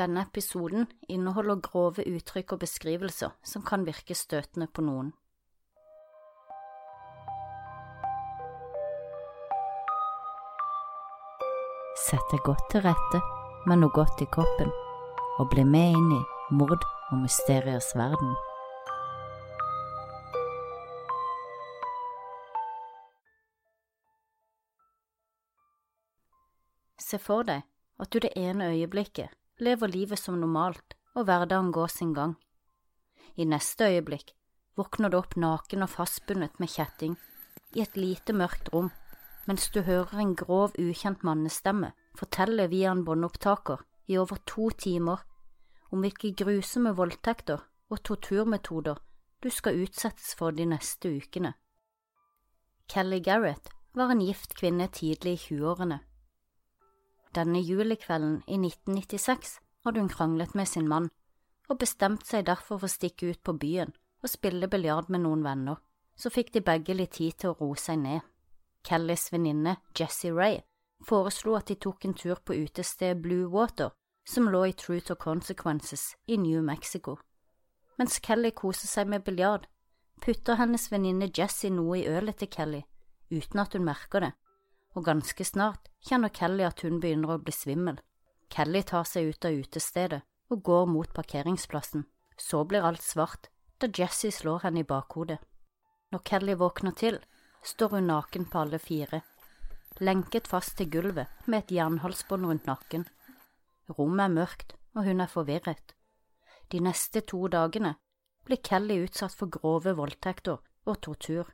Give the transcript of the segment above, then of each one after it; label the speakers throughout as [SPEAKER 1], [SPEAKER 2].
[SPEAKER 1] Denne episoden inneholder grove uttrykk og beskrivelser som kan virke støtende på noen. Sett deg godt til rette med noe godt i kroppen, og bli med inn i mord og mysteriers verden. Se for deg at du det ene øyeblikket lever livet som normalt og hverdagen går sin gang. I neste øyeblikk våkner du opp naken og fastbundet med kjetting i et lite mørkt rom mens du hører en grov, ukjent mannestemme fortelle via en båndopptaker i over to timer om hvilke grusomme voldtekter og torturmetoder du skal utsettes for de neste ukene. Kelly Garrett var en gift kvinne tidlig i 20-årene denne julekvelden i 1996 hadde hun kranglet med sin mann, og bestemte seg derfor for å stikke ut på byen og spille biljard med noen venner. Så fikk de begge litt tid til å roe seg ned. Kellys venninne Jessie Ray foreslo at de tok en tur på utestedet Blue Water, som lå i Truth or Consequences i New Mexico. Mens Kelly koser seg med biljard, putter hennes venninne Jessie noe i ølet til Kelly, uten at hun merker det, og ganske snart kjenner Kelly at hun begynner å bli svimmel. Kelly tar seg ut av utestedet og går mot parkeringsplassen. Så blir alt svart da Jesse slår henne i bakhodet. Når Kelly våkner til, står hun naken på alle fire, lenket fast til gulvet med et jernhalsbånd rundt nakken. Rommet er mørkt, og hun er forvirret. De neste to dagene blir Kelly utsatt for grove voldtekter og tortur.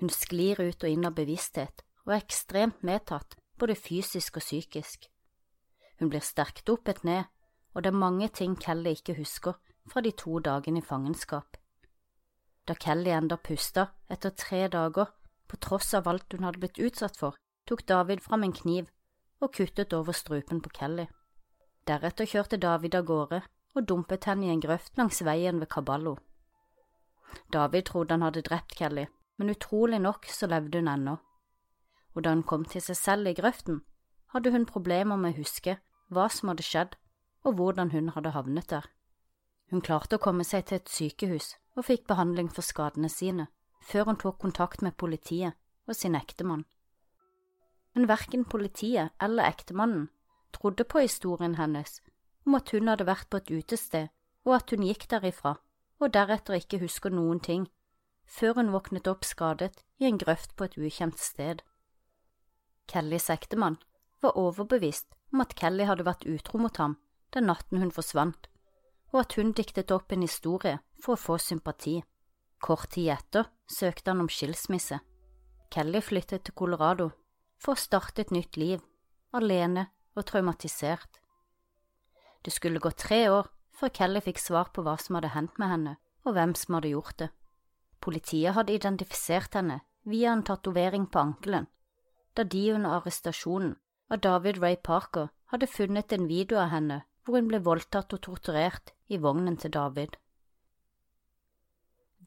[SPEAKER 1] Hun sklir ut og inn av bevissthet og er ekstremt medtatt, både fysisk og psykisk. Hun blir sterkt dopet ned, og det er mange ting Kelly ikke husker fra de to dagene i fangenskap. Da Kelly enda pusta etter tre dager, på tross av alt hun hadde blitt utsatt for, tok David fram en kniv og kuttet over strupen på Kelly. Deretter kjørte David av gårde og dumpet henne i en grøft langs veien ved Caballo. David trodde han hadde drept Kelly, men utrolig nok så levde hun ennå og da hun kom til seg selv i grøften, hadde hun problemer med å huske hva som hadde skjedd og hvordan hun hadde havnet der. Hun klarte å komme seg til et sykehus og fikk behandling for skadene sine, før hun tok kontakt med politiet og sin ektemann. Men verken politiet eller ektemannen trodde på historien hennes om at hun hadde vært på et utested, og at hun gikk derifra, og deretter ikke husker noen ting, før hun våknet opp skadet i en grøft på et ukjent sted. Kellys ektemann, var overbevist om at Kelly hadde vært utro mot ham den natten hun forsvant, og at hun diktet opp en historie for å få sympati. Kort tid etter søkte han om skilsmisse. Kelly flyttet til Colorado for å starte et nytt liv, alene og traumatisert. Det skulle gå tre år før Kelly fikk svar på hva som hadde hendt med henne, og hvem som hadde gjort det. Politiet hadde identifisert henne via en tatovering på ankelen da de under arrestasjonen av David Ray Parker hadde funnet en video av henne hvor hun ble voldtatt og torturert i vognen til David.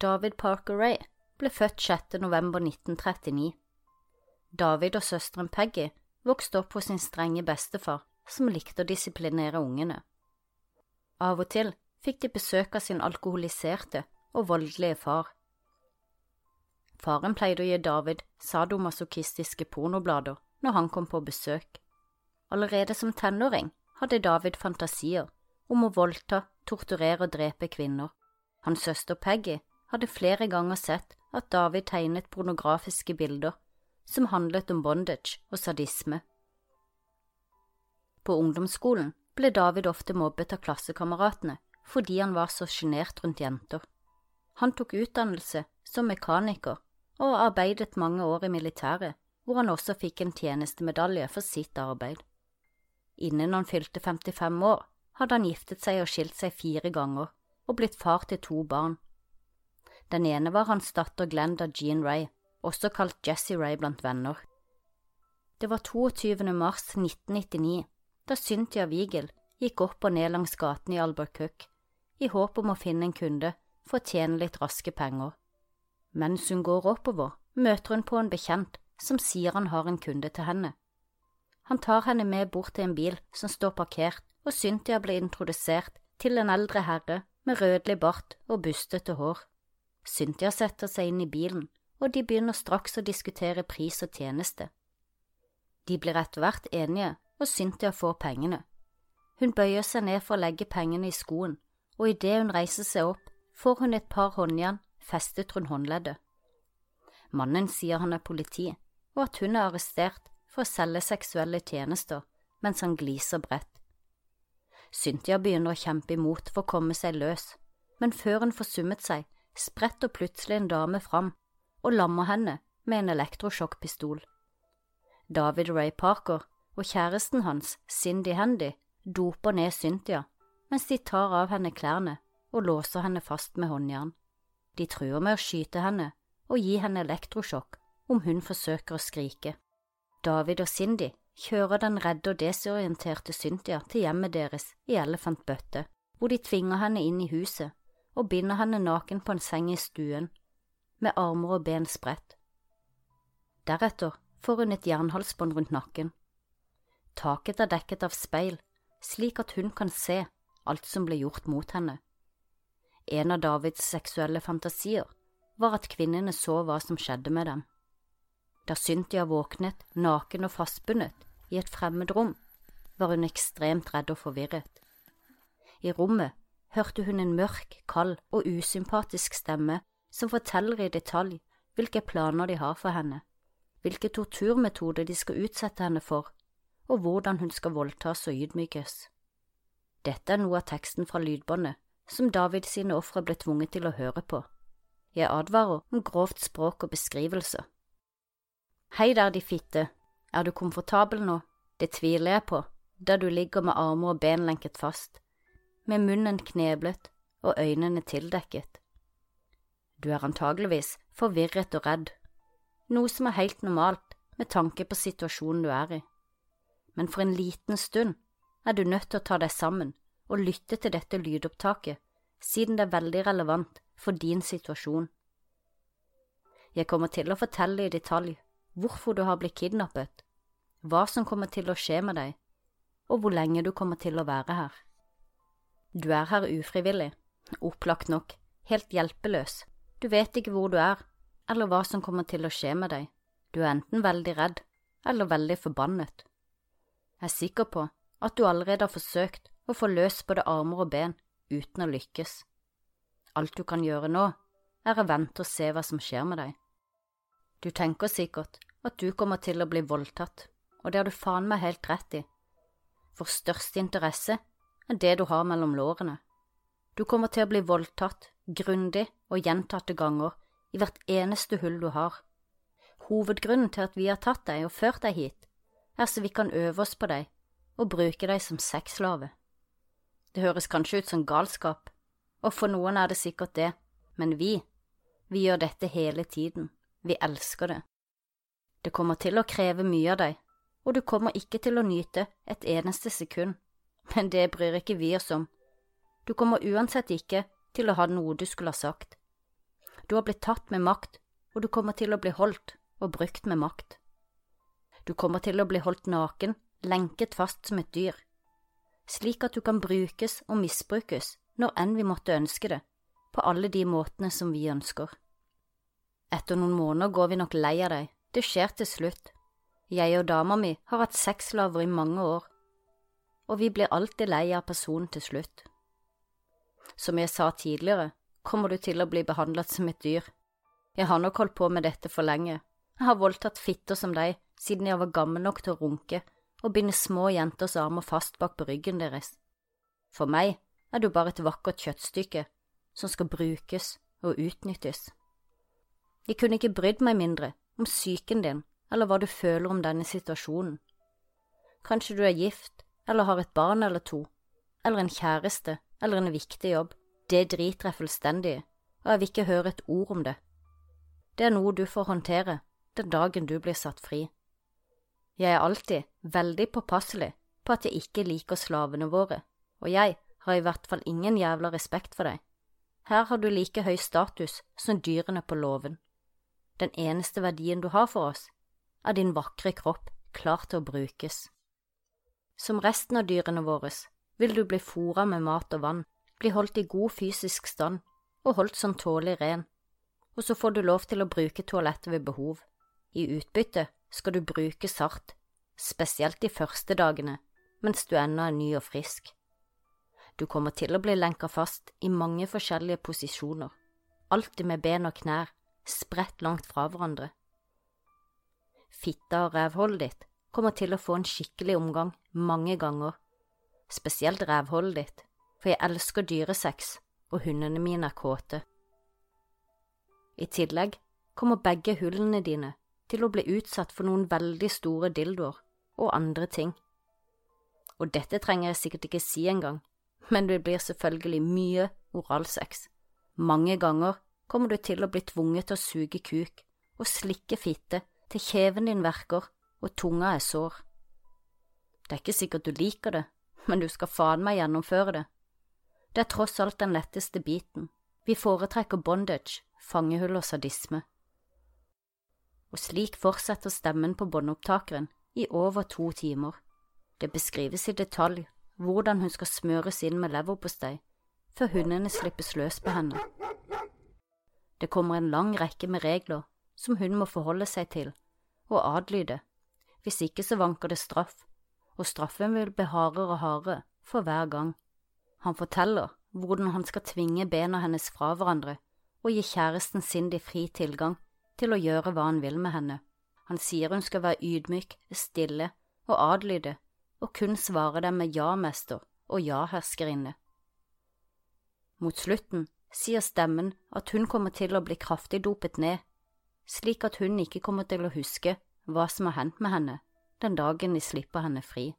[SPEAKER 1] David Parker Ray ble født 6. november 1939. David og søsteren Peggy vokste opp hos sin strenge bestefar, som likte å disiplinere ungene. Av og til fikk de besøk av sin alkoholiserte og voldelige far, Faren pleide å gi David sadomasochistiske pornoblader når han kom på besøk. Allerede som tenåring hadde David fantasier om å voldta, torturere og drepe kvinner. Hans søster Peggy hadde flere ganger sett at David tegnet pornografiske bilder som handlet om bondage og sadisme. På ungdomsskolen ble David ofte mobbet av klassekameratene fordi han var så sjenert rundt jenter. Han tok utdannelse som mekaniker og arbeidet mange år i militæret, hvor han også fikk en tjenestemedalje for sitt arbeid. Innen han fylte 55 år, hadde han giftet seg og skilt seg fire ganger, og blitt far til to barn. Den ene var hans datter Glenda Jean Ray, også kalt Jessie Ray blant venner. Det var 22. mars 1999 da Cynthia Wiegel gikk opp og ned langs gaten i Albuquerque i håp om å finne en kunde for å tjene litt raske penger. Mens hun går oppover, møter hun på en bekjent som sier han har en kunde til henne. Han tar henne med bort til en bil som står parkert, og Cynthia blir introdusert til en eldre herre med rødlig bart og bustete hår. Cynthia setter seg inn i bilen, og de begynner straks å diskutere pris og tjeneste. De blir etter hvert enige, og Cynthia får pengene. Hun bøyer seg ned for å legge pengene i skoen, og idet hun reiser seg opp, får hun et par håndjern festet rundt håndleddet. Mannen sier han er politi, og at hun er arrestert for å selge seksuelle tjenester, mens han gliser bredt. Cynthia begynner å kjempe imot for å komme seg løs, men før hun får summet seg, spretter plutselig en dame fram og lammer henne med en elektrosjokkpistol. David Ray Parker og kjæresten hans, Cindy Handy, doper ned Cynthia mens de tar av henne klærne og låser henne fast med håndjern. De truer med å skyte henne og gi henne elektrosjokk om hun forsøker å skrike. David og Cindy kjører den redde og desorienterte Cynthia til hjemmet deres i Elephant Bøtte, hvor de tvinger henne inn i huset og binder henne naken på en seng i stuen, med armer og ben spredt. Deretter får hun et jernhalsbånd rundt nakken. Taket er dekket av speil, slik at hun kan se alt som ble gjort mot henne. En av Davids seksuelle fantasier var at kvinnene så hva som skjedde med dem. Da Cynthia våknet, naken og fastbundet, i et fremmed rom, var hun ekstremt redd og forvirret. I rommet hørte hun en mørk, kald og usympatisk stemme som forteller i detalj hvilke planer de har for henne, hvilke torturmetoder de skal utsette henne for, og hvordan hun skal voldtas og ydmykes. Dette er noe av teksten fra lydbåndet som David sine ofre ble tvunget til å høre på. Jeg advarer om grovt språk og beskrivelser. Hei der, de fitte, er du komfortabel nå? Det tviler jeg på, der du ligger med armer og ben lenket fast, med munnen kneblet og øynene tildekket. Du er antageligvis forvirret og redd, noe som er helt normalt med tanke på situasjonen du er i. Men for en liten stund er du nødt til å ta deg sammen og lytte til dette lydopptaket, siden det er veldig relevant for din situasjon. Jeg kommer til å fortelle i detalj hvorfor du har blitt kidnappet, hva som kommer til å skje med deg, og hvor lenge du kommer til å være her. Du er her ufrivillig, opplagt nok, helt hjelpeløs, du vet ikke hvor du er, eller hva som kommer til å skje med deg, du er enten veldig redd eller veldig forbannet. Jeg er sikker på at du allerede har forsøkt å få løs både armer og ben uten å lykkes. Alt du kan gjøre nå, er å vente og se hva som skjer med deg. Du tenker sikkert at du kommer til å bli voldtatt, og det har du faen meg helt rett i. For størst interesse er det du har mellom lårene. Du kommer til å bli voldtatt grundig og gjentatte ganger i hvert eneste hull du har. Hovedgrunnen til at vi har tatt deg og ført deg hit, er så vi kan øve oss på deg og bruke deg som sexslave. Det høres kanskje ut som galskap, og for noen er det sikkert det, men vi, vi gjør dette hele tiden, vi elsker det. Det kommer til å kreve mye av deg, og du kommer ikke til å nyte et eneste sekund, men det bryr ikke vi oss om. Du kommer uansett ikke til å ha noe du skulle ha sagt. Du har blitt tatt med makt, og du kommer til å bli holdt og brukt med makt. Du kommer til å bli holdt naken, lenket fast som et dyr slik at du kan brukes og misbrukes når enn vi måtte ønske det, på alle de måtene som vi ønsker. Etter noen måneder går vi nok lei av deg, det skjer til slutt. Jeg og dama mi har hatt sexslaver i mange år, og vi blir alltid lei av personen til slutt. Som jeg sa tidligere, kommer du til å bli behandlet som et dyr. Jeg har nok holdt på med dette for lenge, jeg har voldtatt fitter som deg siden jeg var gammel nok til å runke og binde små jenters armer fast bak på ryggen deres. For meg er du bare et vakkert kjøttstykke som skal brukes og utnyttes. Jeg kunne ikke brydd meg mindre om psyken din eller hva du føler om denne situasjonen. Kanskje du er gift eller har et barn eller to, eller en kjæreste eller en viktig jobb. Det driter jeg fullstendig i, og jeg vil ikke høre et ord om det. Det er noe du får håndtere den dagen du blir satt fri. Jeg er alltid veldig påpasselig på at jeg ikke liker slavene våre, og jeg har i hvert fall ingen jævla respekt for deg. Her har du like høy status som dyrene på låven. Den eneste verdien du har for oss, er din vakre kropp klar til å brukes. Som resten av dyrene våre vil du bli fora med mat og vann, bli holdt i god fysisk stand og holdt som tålelig ren, og så får du lov til å bruke toalettet ved behov. I utbytte skal du bruke sart, spesielt de første dagene, mens du ennå er ny og frisk. Du kommer til å bli lenka fast i mange forskjellige posisjoner, alltid med ben og knær spredt langt fra hverandre. Fitta og rævhullet ditt kommer til å få en skikkelig omgang mange ganger, spesielt rævhullet ditt, for jeg elsker dyresex, og hundene mine er kåte. I tillegg kommer begge hullene dine til å bli utsatt for noen veldig store dildoer og andre ting. Og dette trenger jeg sikkert ikke si engang, men det blir selvfølgelig mye oralsex. Mange ganger kommer du til å bli tvunget til å suge kuk og slikke fitte til kjeven din verker og tunga er sår. Det er ikke sikkert du liker det, men du skal faen meg gjennomføre det. Det er tross alt den letteste biten. Vi foretrekker bondage, fangehull og sadisme. Og slik fortsetter stemmen på båndopptakeren i over to timer. Det beskrives i detalj hvordan hun skal smøres inn med leverpostei før hundene slippes løs på henne. Det kommer en lang rekke med regler som hun må forholde seg til og adlyde, hvis ikke så vanker det straff, og straffen vil bli hardere og hardere for hver gang. Han forteller hvordan han skal tvinge bena hennes fra hverandre og gi kjæresten Cindy fri tilgang til å gjøre hva han vil med henne. Han sier hun skal være ydmyk, stille og adlyde og kun svare dem med ja-mester og ja-herskerinne. Mot slutten sier stemmen at hun kommer til å bli kraftig dopet ned, slik at hun ikke kommer til å huske hva som har hendt med henne den dagen de slipper henne fri.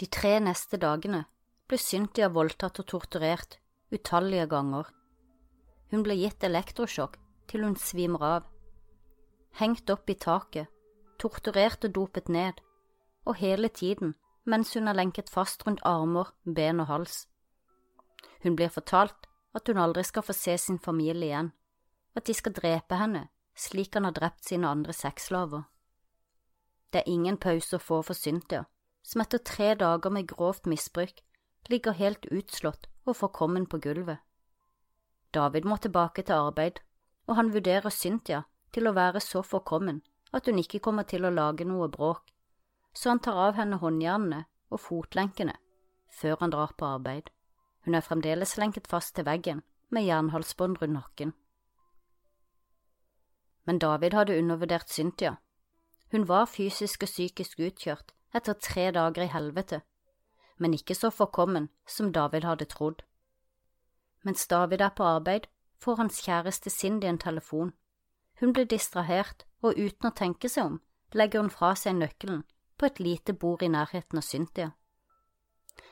[SPEAKER 1] De tre neste dagene ble Cynthia voldtatt og torturert utallige ganger. Hun ble gitt elektrosjokk til hun svimer av, hengt opp i taket, torturert og dopet ned, og hele tiden mens hun er lenket fast rundt armer, ben og hals. Hun blir fortalt at hun aldri skal få se sin familie igjen, at de skal drepe henne slik han har drept sine andre sexslaver. Det er ingen pause å få for Cynthia, som etter tre dager med grovt misbruk ligger helt utslått og forkommen på gulvet. David må tilbake til arbeid, og han vurderer Cynthia til å være så forkommen at hun ikke kommer til å lage noe bråk, så han tar av henne håndjernene og fotlenkene før han drar på arbeid. Hun er fremdeles lenket fast til veggen med jernhalsbånd rundt nakken. Men David hadde undervurdert Cynthia. Hun var fysisk og psykisk utkjørt etter tre dager i helvete, men ikke så forkommen som David hadde trodd. Mens David er på arbeid, får hans kjæreste Cindy en telefon. Hun blir distrahert, og uten å tenke seg om, legger hun fra seg nøkkelen på et lite bord i nærheten av Cynthia.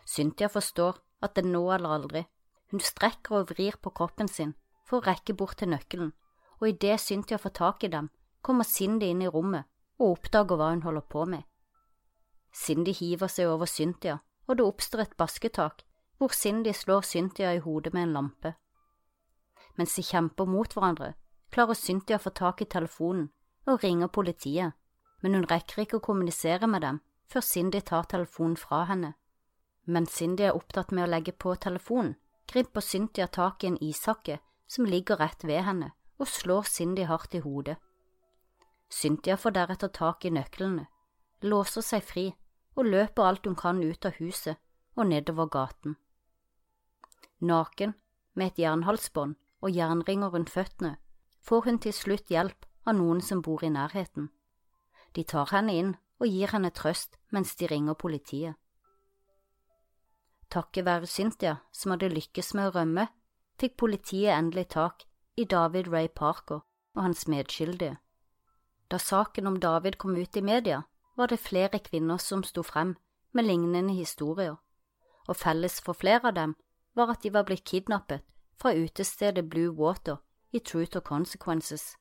[SPEAKER 1] Cynthia forstår at det er nå eller aldri. Hun strekker og vrir på kroppen sin for å rekke bort til nøkkelen, og idet Cynthia får tak i dem, kommer Cindy inn i rommet og oppdager hva hun holder på med. Cindy hiver seg over Cynthia, og det oppstår et basketak hvor Cindy slår Cynthia i hodet med en lampe. Mens de kjemper mot hverandre, klarer Cynthia å få tak i telefonen og ringer politiet, men hun rekker ikke å kommunisere med dem før Cindy tar telefonen fra henne. Mens Cindy er opptatt med å legge på telefonen, griper Cynthia tak i en ishakke som ligger rett ved henne, og slår Cindy hardt i hodet. Cynthia får deretter tak i nøklene, låser seg fri og løper alt hun kan ut av huset og nedover gaten. Naken, med et jernhalsbånd og jernringer rundt føttene, får hun til slutt hjelp av noen som bor i nærheten. De tar henne inn og gir henne trøst mens de ringer politiet. Takket være Cynthia, som hadde lykkes med å rømme, fikk politiet endelig tak i David Ray Parker og hans medskyldige. Da saken om David kom ut i media, var det flere kvinner som sto frem med lignende historier, og felles for flere av dem var at de var blitt kidnappet fra utestedet Blue Water i Truth or Consequences.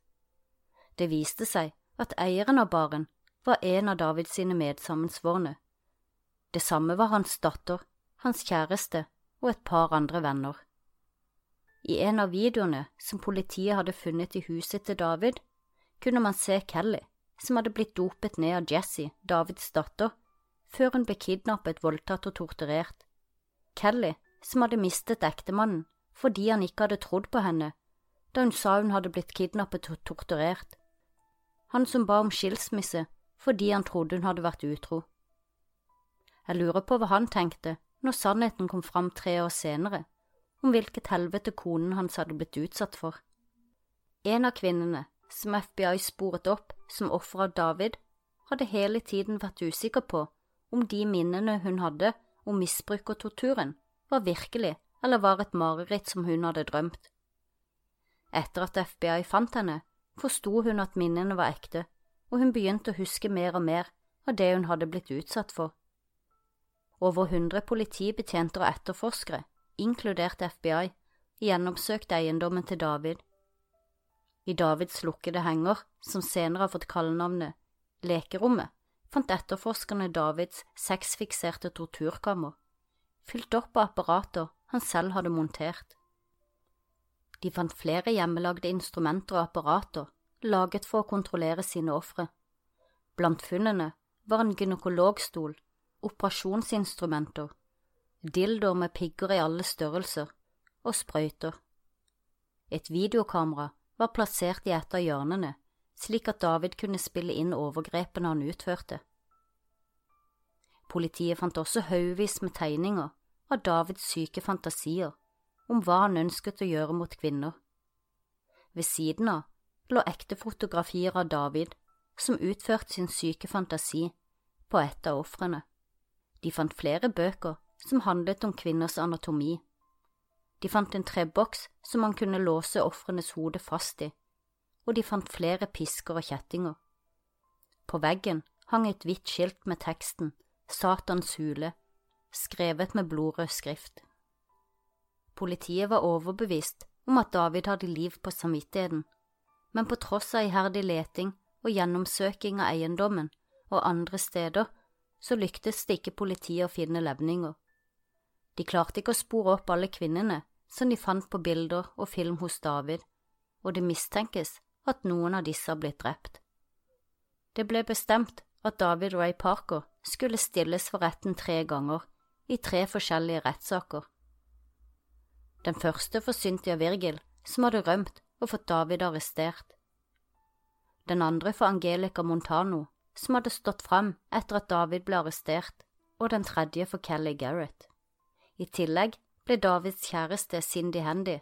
[SPEAKER 1] Det viste seg at eieren av baren var en av Davids sine medsammensvorne. Det samme var hans datter, hans kjæreste og et par andre venner. I en av videoene som politiet hadde funnet i huset til David, kunne man se Kelly, som hadde blitt dopet ned av Jesse, Davids datter, før hun ble kidnappet, voldtatt og torturert. Kelly, som hadde mistet ektemannen fordi han ikke hadde trodd på henne da hun sa hun hadde blitt kidnappet og torturert. Han som ba om skilsmisse fordi han trodde hun hadde vært utro. Jeg lurer på hva han tenkte når sannheten kom fram tre år senere, om hvilket helvete konen hans hadde blitt utsatt for. En av kvinnene som FBI sporet opp som offer av David, hadde hele tiden vært usikker på om de minnene hun hadde om misbruk og torturen, var virkelig eller var et mareritt som hun hadde drømt. Etter at FBI fant henne, forsto hun at minnene var ekte, og hun begynte å huske mer og mer av det hun hadde blitt utsatt for. Over hundre politibetjenter og etterforskere, inkludert FBI, gjennomsøkte eiendommen til David. I Davids lukkede henger, som senere har fått kallenavnet Lekerommet, fant etterforskerne Davids sexfikserte torturkammer, fylt opp av apparater han selv hadde montert. De fant flere hjemmelagde instrumenter og apparater laget for å kontrollere sine ofre. Blant funnene var en gynekologstol, operasjonsinstrumenter, dildoer med pigger i alle størrelser og sprøyter. Et videokamera var plassert i et av hjørnene, slik at David kunne spille inn overgrepene han utførte. Politiet fant også haugevis med tegninger av Davids syke fantasier om hva han ønsket å gjøre mot kvinner. Ved siden av lå ekte fotografier av David som utførte sin syke fantasi på et av ofrene. De fant flere bøker som handlet om kvinners anatomi. De fant en treboks som man kunne låse ofrenes hode fast i, og de fant flere pisker og kjettinger. På veggen hang et hvitt skilt med teksten Satans hule skrevet med blodrød skrift. Politiet var overbevist om at David hadde liv på samvittigheten, men på tross av iherdig leting og gjennomsøking av eiendommen og andre steder, så lyktes det ikke politiet å finne levninger. De klarte ikke å spore opp alle kvinnene som de fant på bilder og film hos David, og det mistenkes at noen av disse har blitt drept. Det ble bestemt at David Ray Parker skulle stilles for retten tre ganger i tre forskjellige rettssaker. Den første for Cynthia Virgil, som hadde rømt og fått David arrestert. Den andre for Angelica Montano, som hadde stått frem etter at David ble arrestert, og den tredje for Kelly Garrett. I tillegg ble Davids kjæreste Cindy Handy,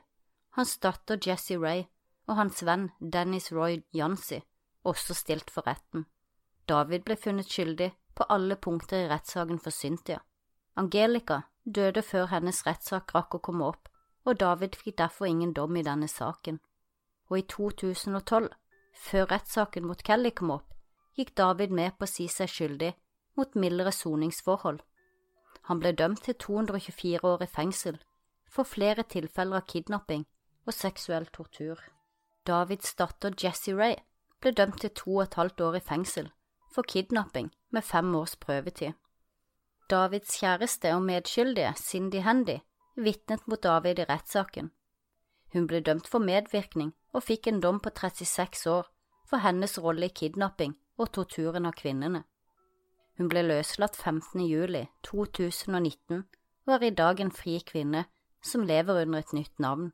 [SPEAKER 1] hans datter Jessie Ray og hans venn Dennis Roy Jansi også stilt for retten. David ble funnet skyldig på alle punkter i rettssaken for Cynthia. Angelica døde før hennes rettssak rakk å komme opp, og David fikk derfor ingen dom i denne saken. Og i 2012, før rettssaken mot Kelly kom opp, gikk David med på å si seg skyldig mot mildere soningsforhold. Han ble dømt til 224 år i fengsel for flere tilfeller av kidnapping og seksuell tortur. Davids datter Jessie Ray ble dømt til to og et halvt år i fengsel for kidnapping med fem års prøvetid. Davids kjæreste og medskyldige, Cindy Handy, vitnet mot David i rettssaken. Hun ble dømt for medvirkning og fikk en dom på 36 år for hennes rolle i kidnapping og torturen av kvinnene. Hun ble løslatt 15. juli 2019 og er i dag en fri kvinne som lever under et nytt navn.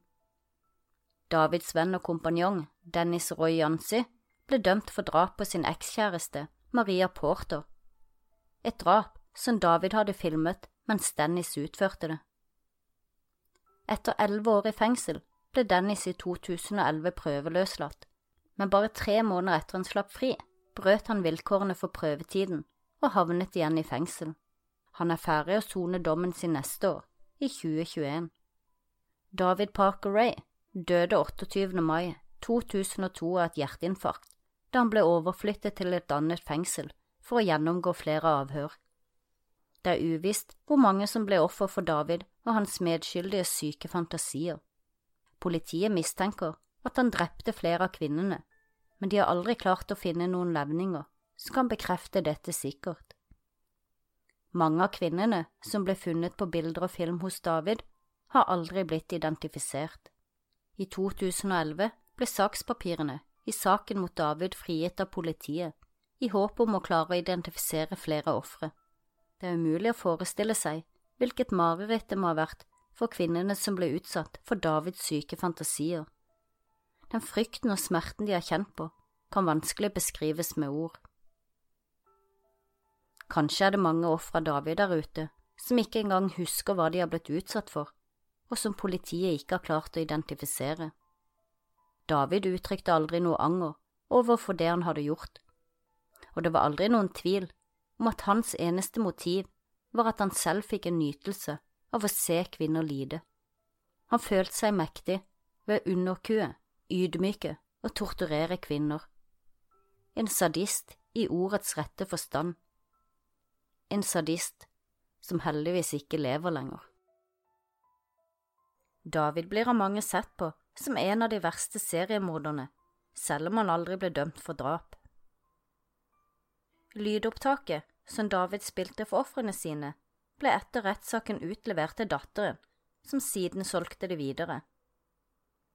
[SPEAKER 1] Davids venn og kompanjong, Dennis Roy Jansi, ble dømt for drap på sin ekskjæreste, Maria Porter. Et drap som David hadde filmet mens Dennis utførte det. Etter elleve år i fengsel ble Dennis i 2011 prøveløslatt, men bare tre måneder etter han slapp fri, brøt han vilkårene for prøvetiden og havnet igjen i fengsel. Han er ferdig å sone dommen sin neste år, i 2021. David Parker Ray døde 28. mai 2002 av et hjerteinfarkt da han ble overflyttet til et annet fengsel for å gjennomgå flere avhør. Det er uvisst hvor mange som ble offer for David og hans medskyldige syke fantasier. Politiet mistenker at han drepte flere av kvinnene, men de har aldri klart å finne noen levninger som kan bekrefte dette sikkert. Mange av kvinnene som ble funnet på bilder og film hos David, har aldri blitt identifisert. I 2011 ble sakspapirene i saken mot David frigitt av politiet, i håp om å klare å identifisere flere ofre Det er umulig å forestille seg hvilket mareritt det må ha vært for kvinnene som ble utsatt for Davids syke fantasier. Den frykten og smerten de har kjent på, kan vanskelig beskrives med ord. Kanskje er det mange ofre av David der ute som ikke engang husker hva de har blitt utsatt for, og som politiet ikke har klart å identifisere. David uttrykte aldri noe anger overfor det han hadde gjort, og det var aldri noen tvil om at hans eneste motiv var at han selv fikk en nytelse av å se kvinner lide. Han følte seg mektig ved å underkue, ydmyke og torturere kvinner. En sadist i ordets rette forstand. En sadist som heldigvis ikke lever lenger. David blir av mange sett på som en av de verste seriemorderne, selv om han aldri ble dømt for drap. Lydopptaket som David spilte for ofrene sine, ble etter rettssaken utlevert til datteren, som siden solgte det videre.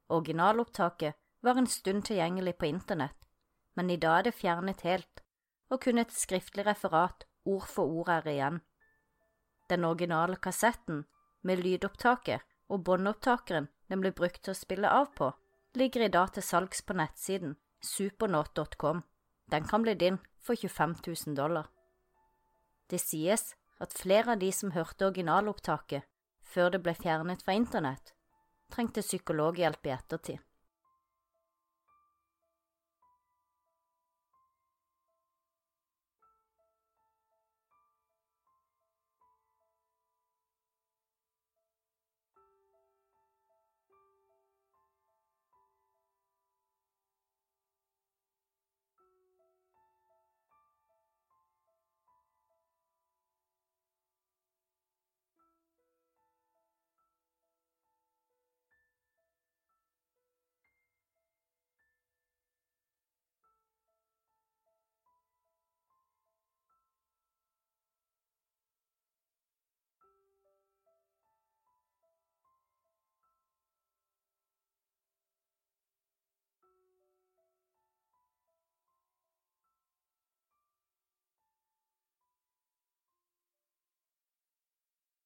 [SPEAKER 1] Originalopptaket var en stund tilgjengelig på internett, men i dag er det fjernet helt, og kun et skriftlig referat ord for ord er igjen. Den originale kassetten, med lydopptaket og båndopptakeren den ble brukt til å spille av på, ligger i dag til salgs på nettsiden supernaut.com. Den kan bli din for 25 000 dollar. Det sies at flere av de som hørte originalopptaket før det ble fjernet fra internett, trengte psykologhjelp i ettertid.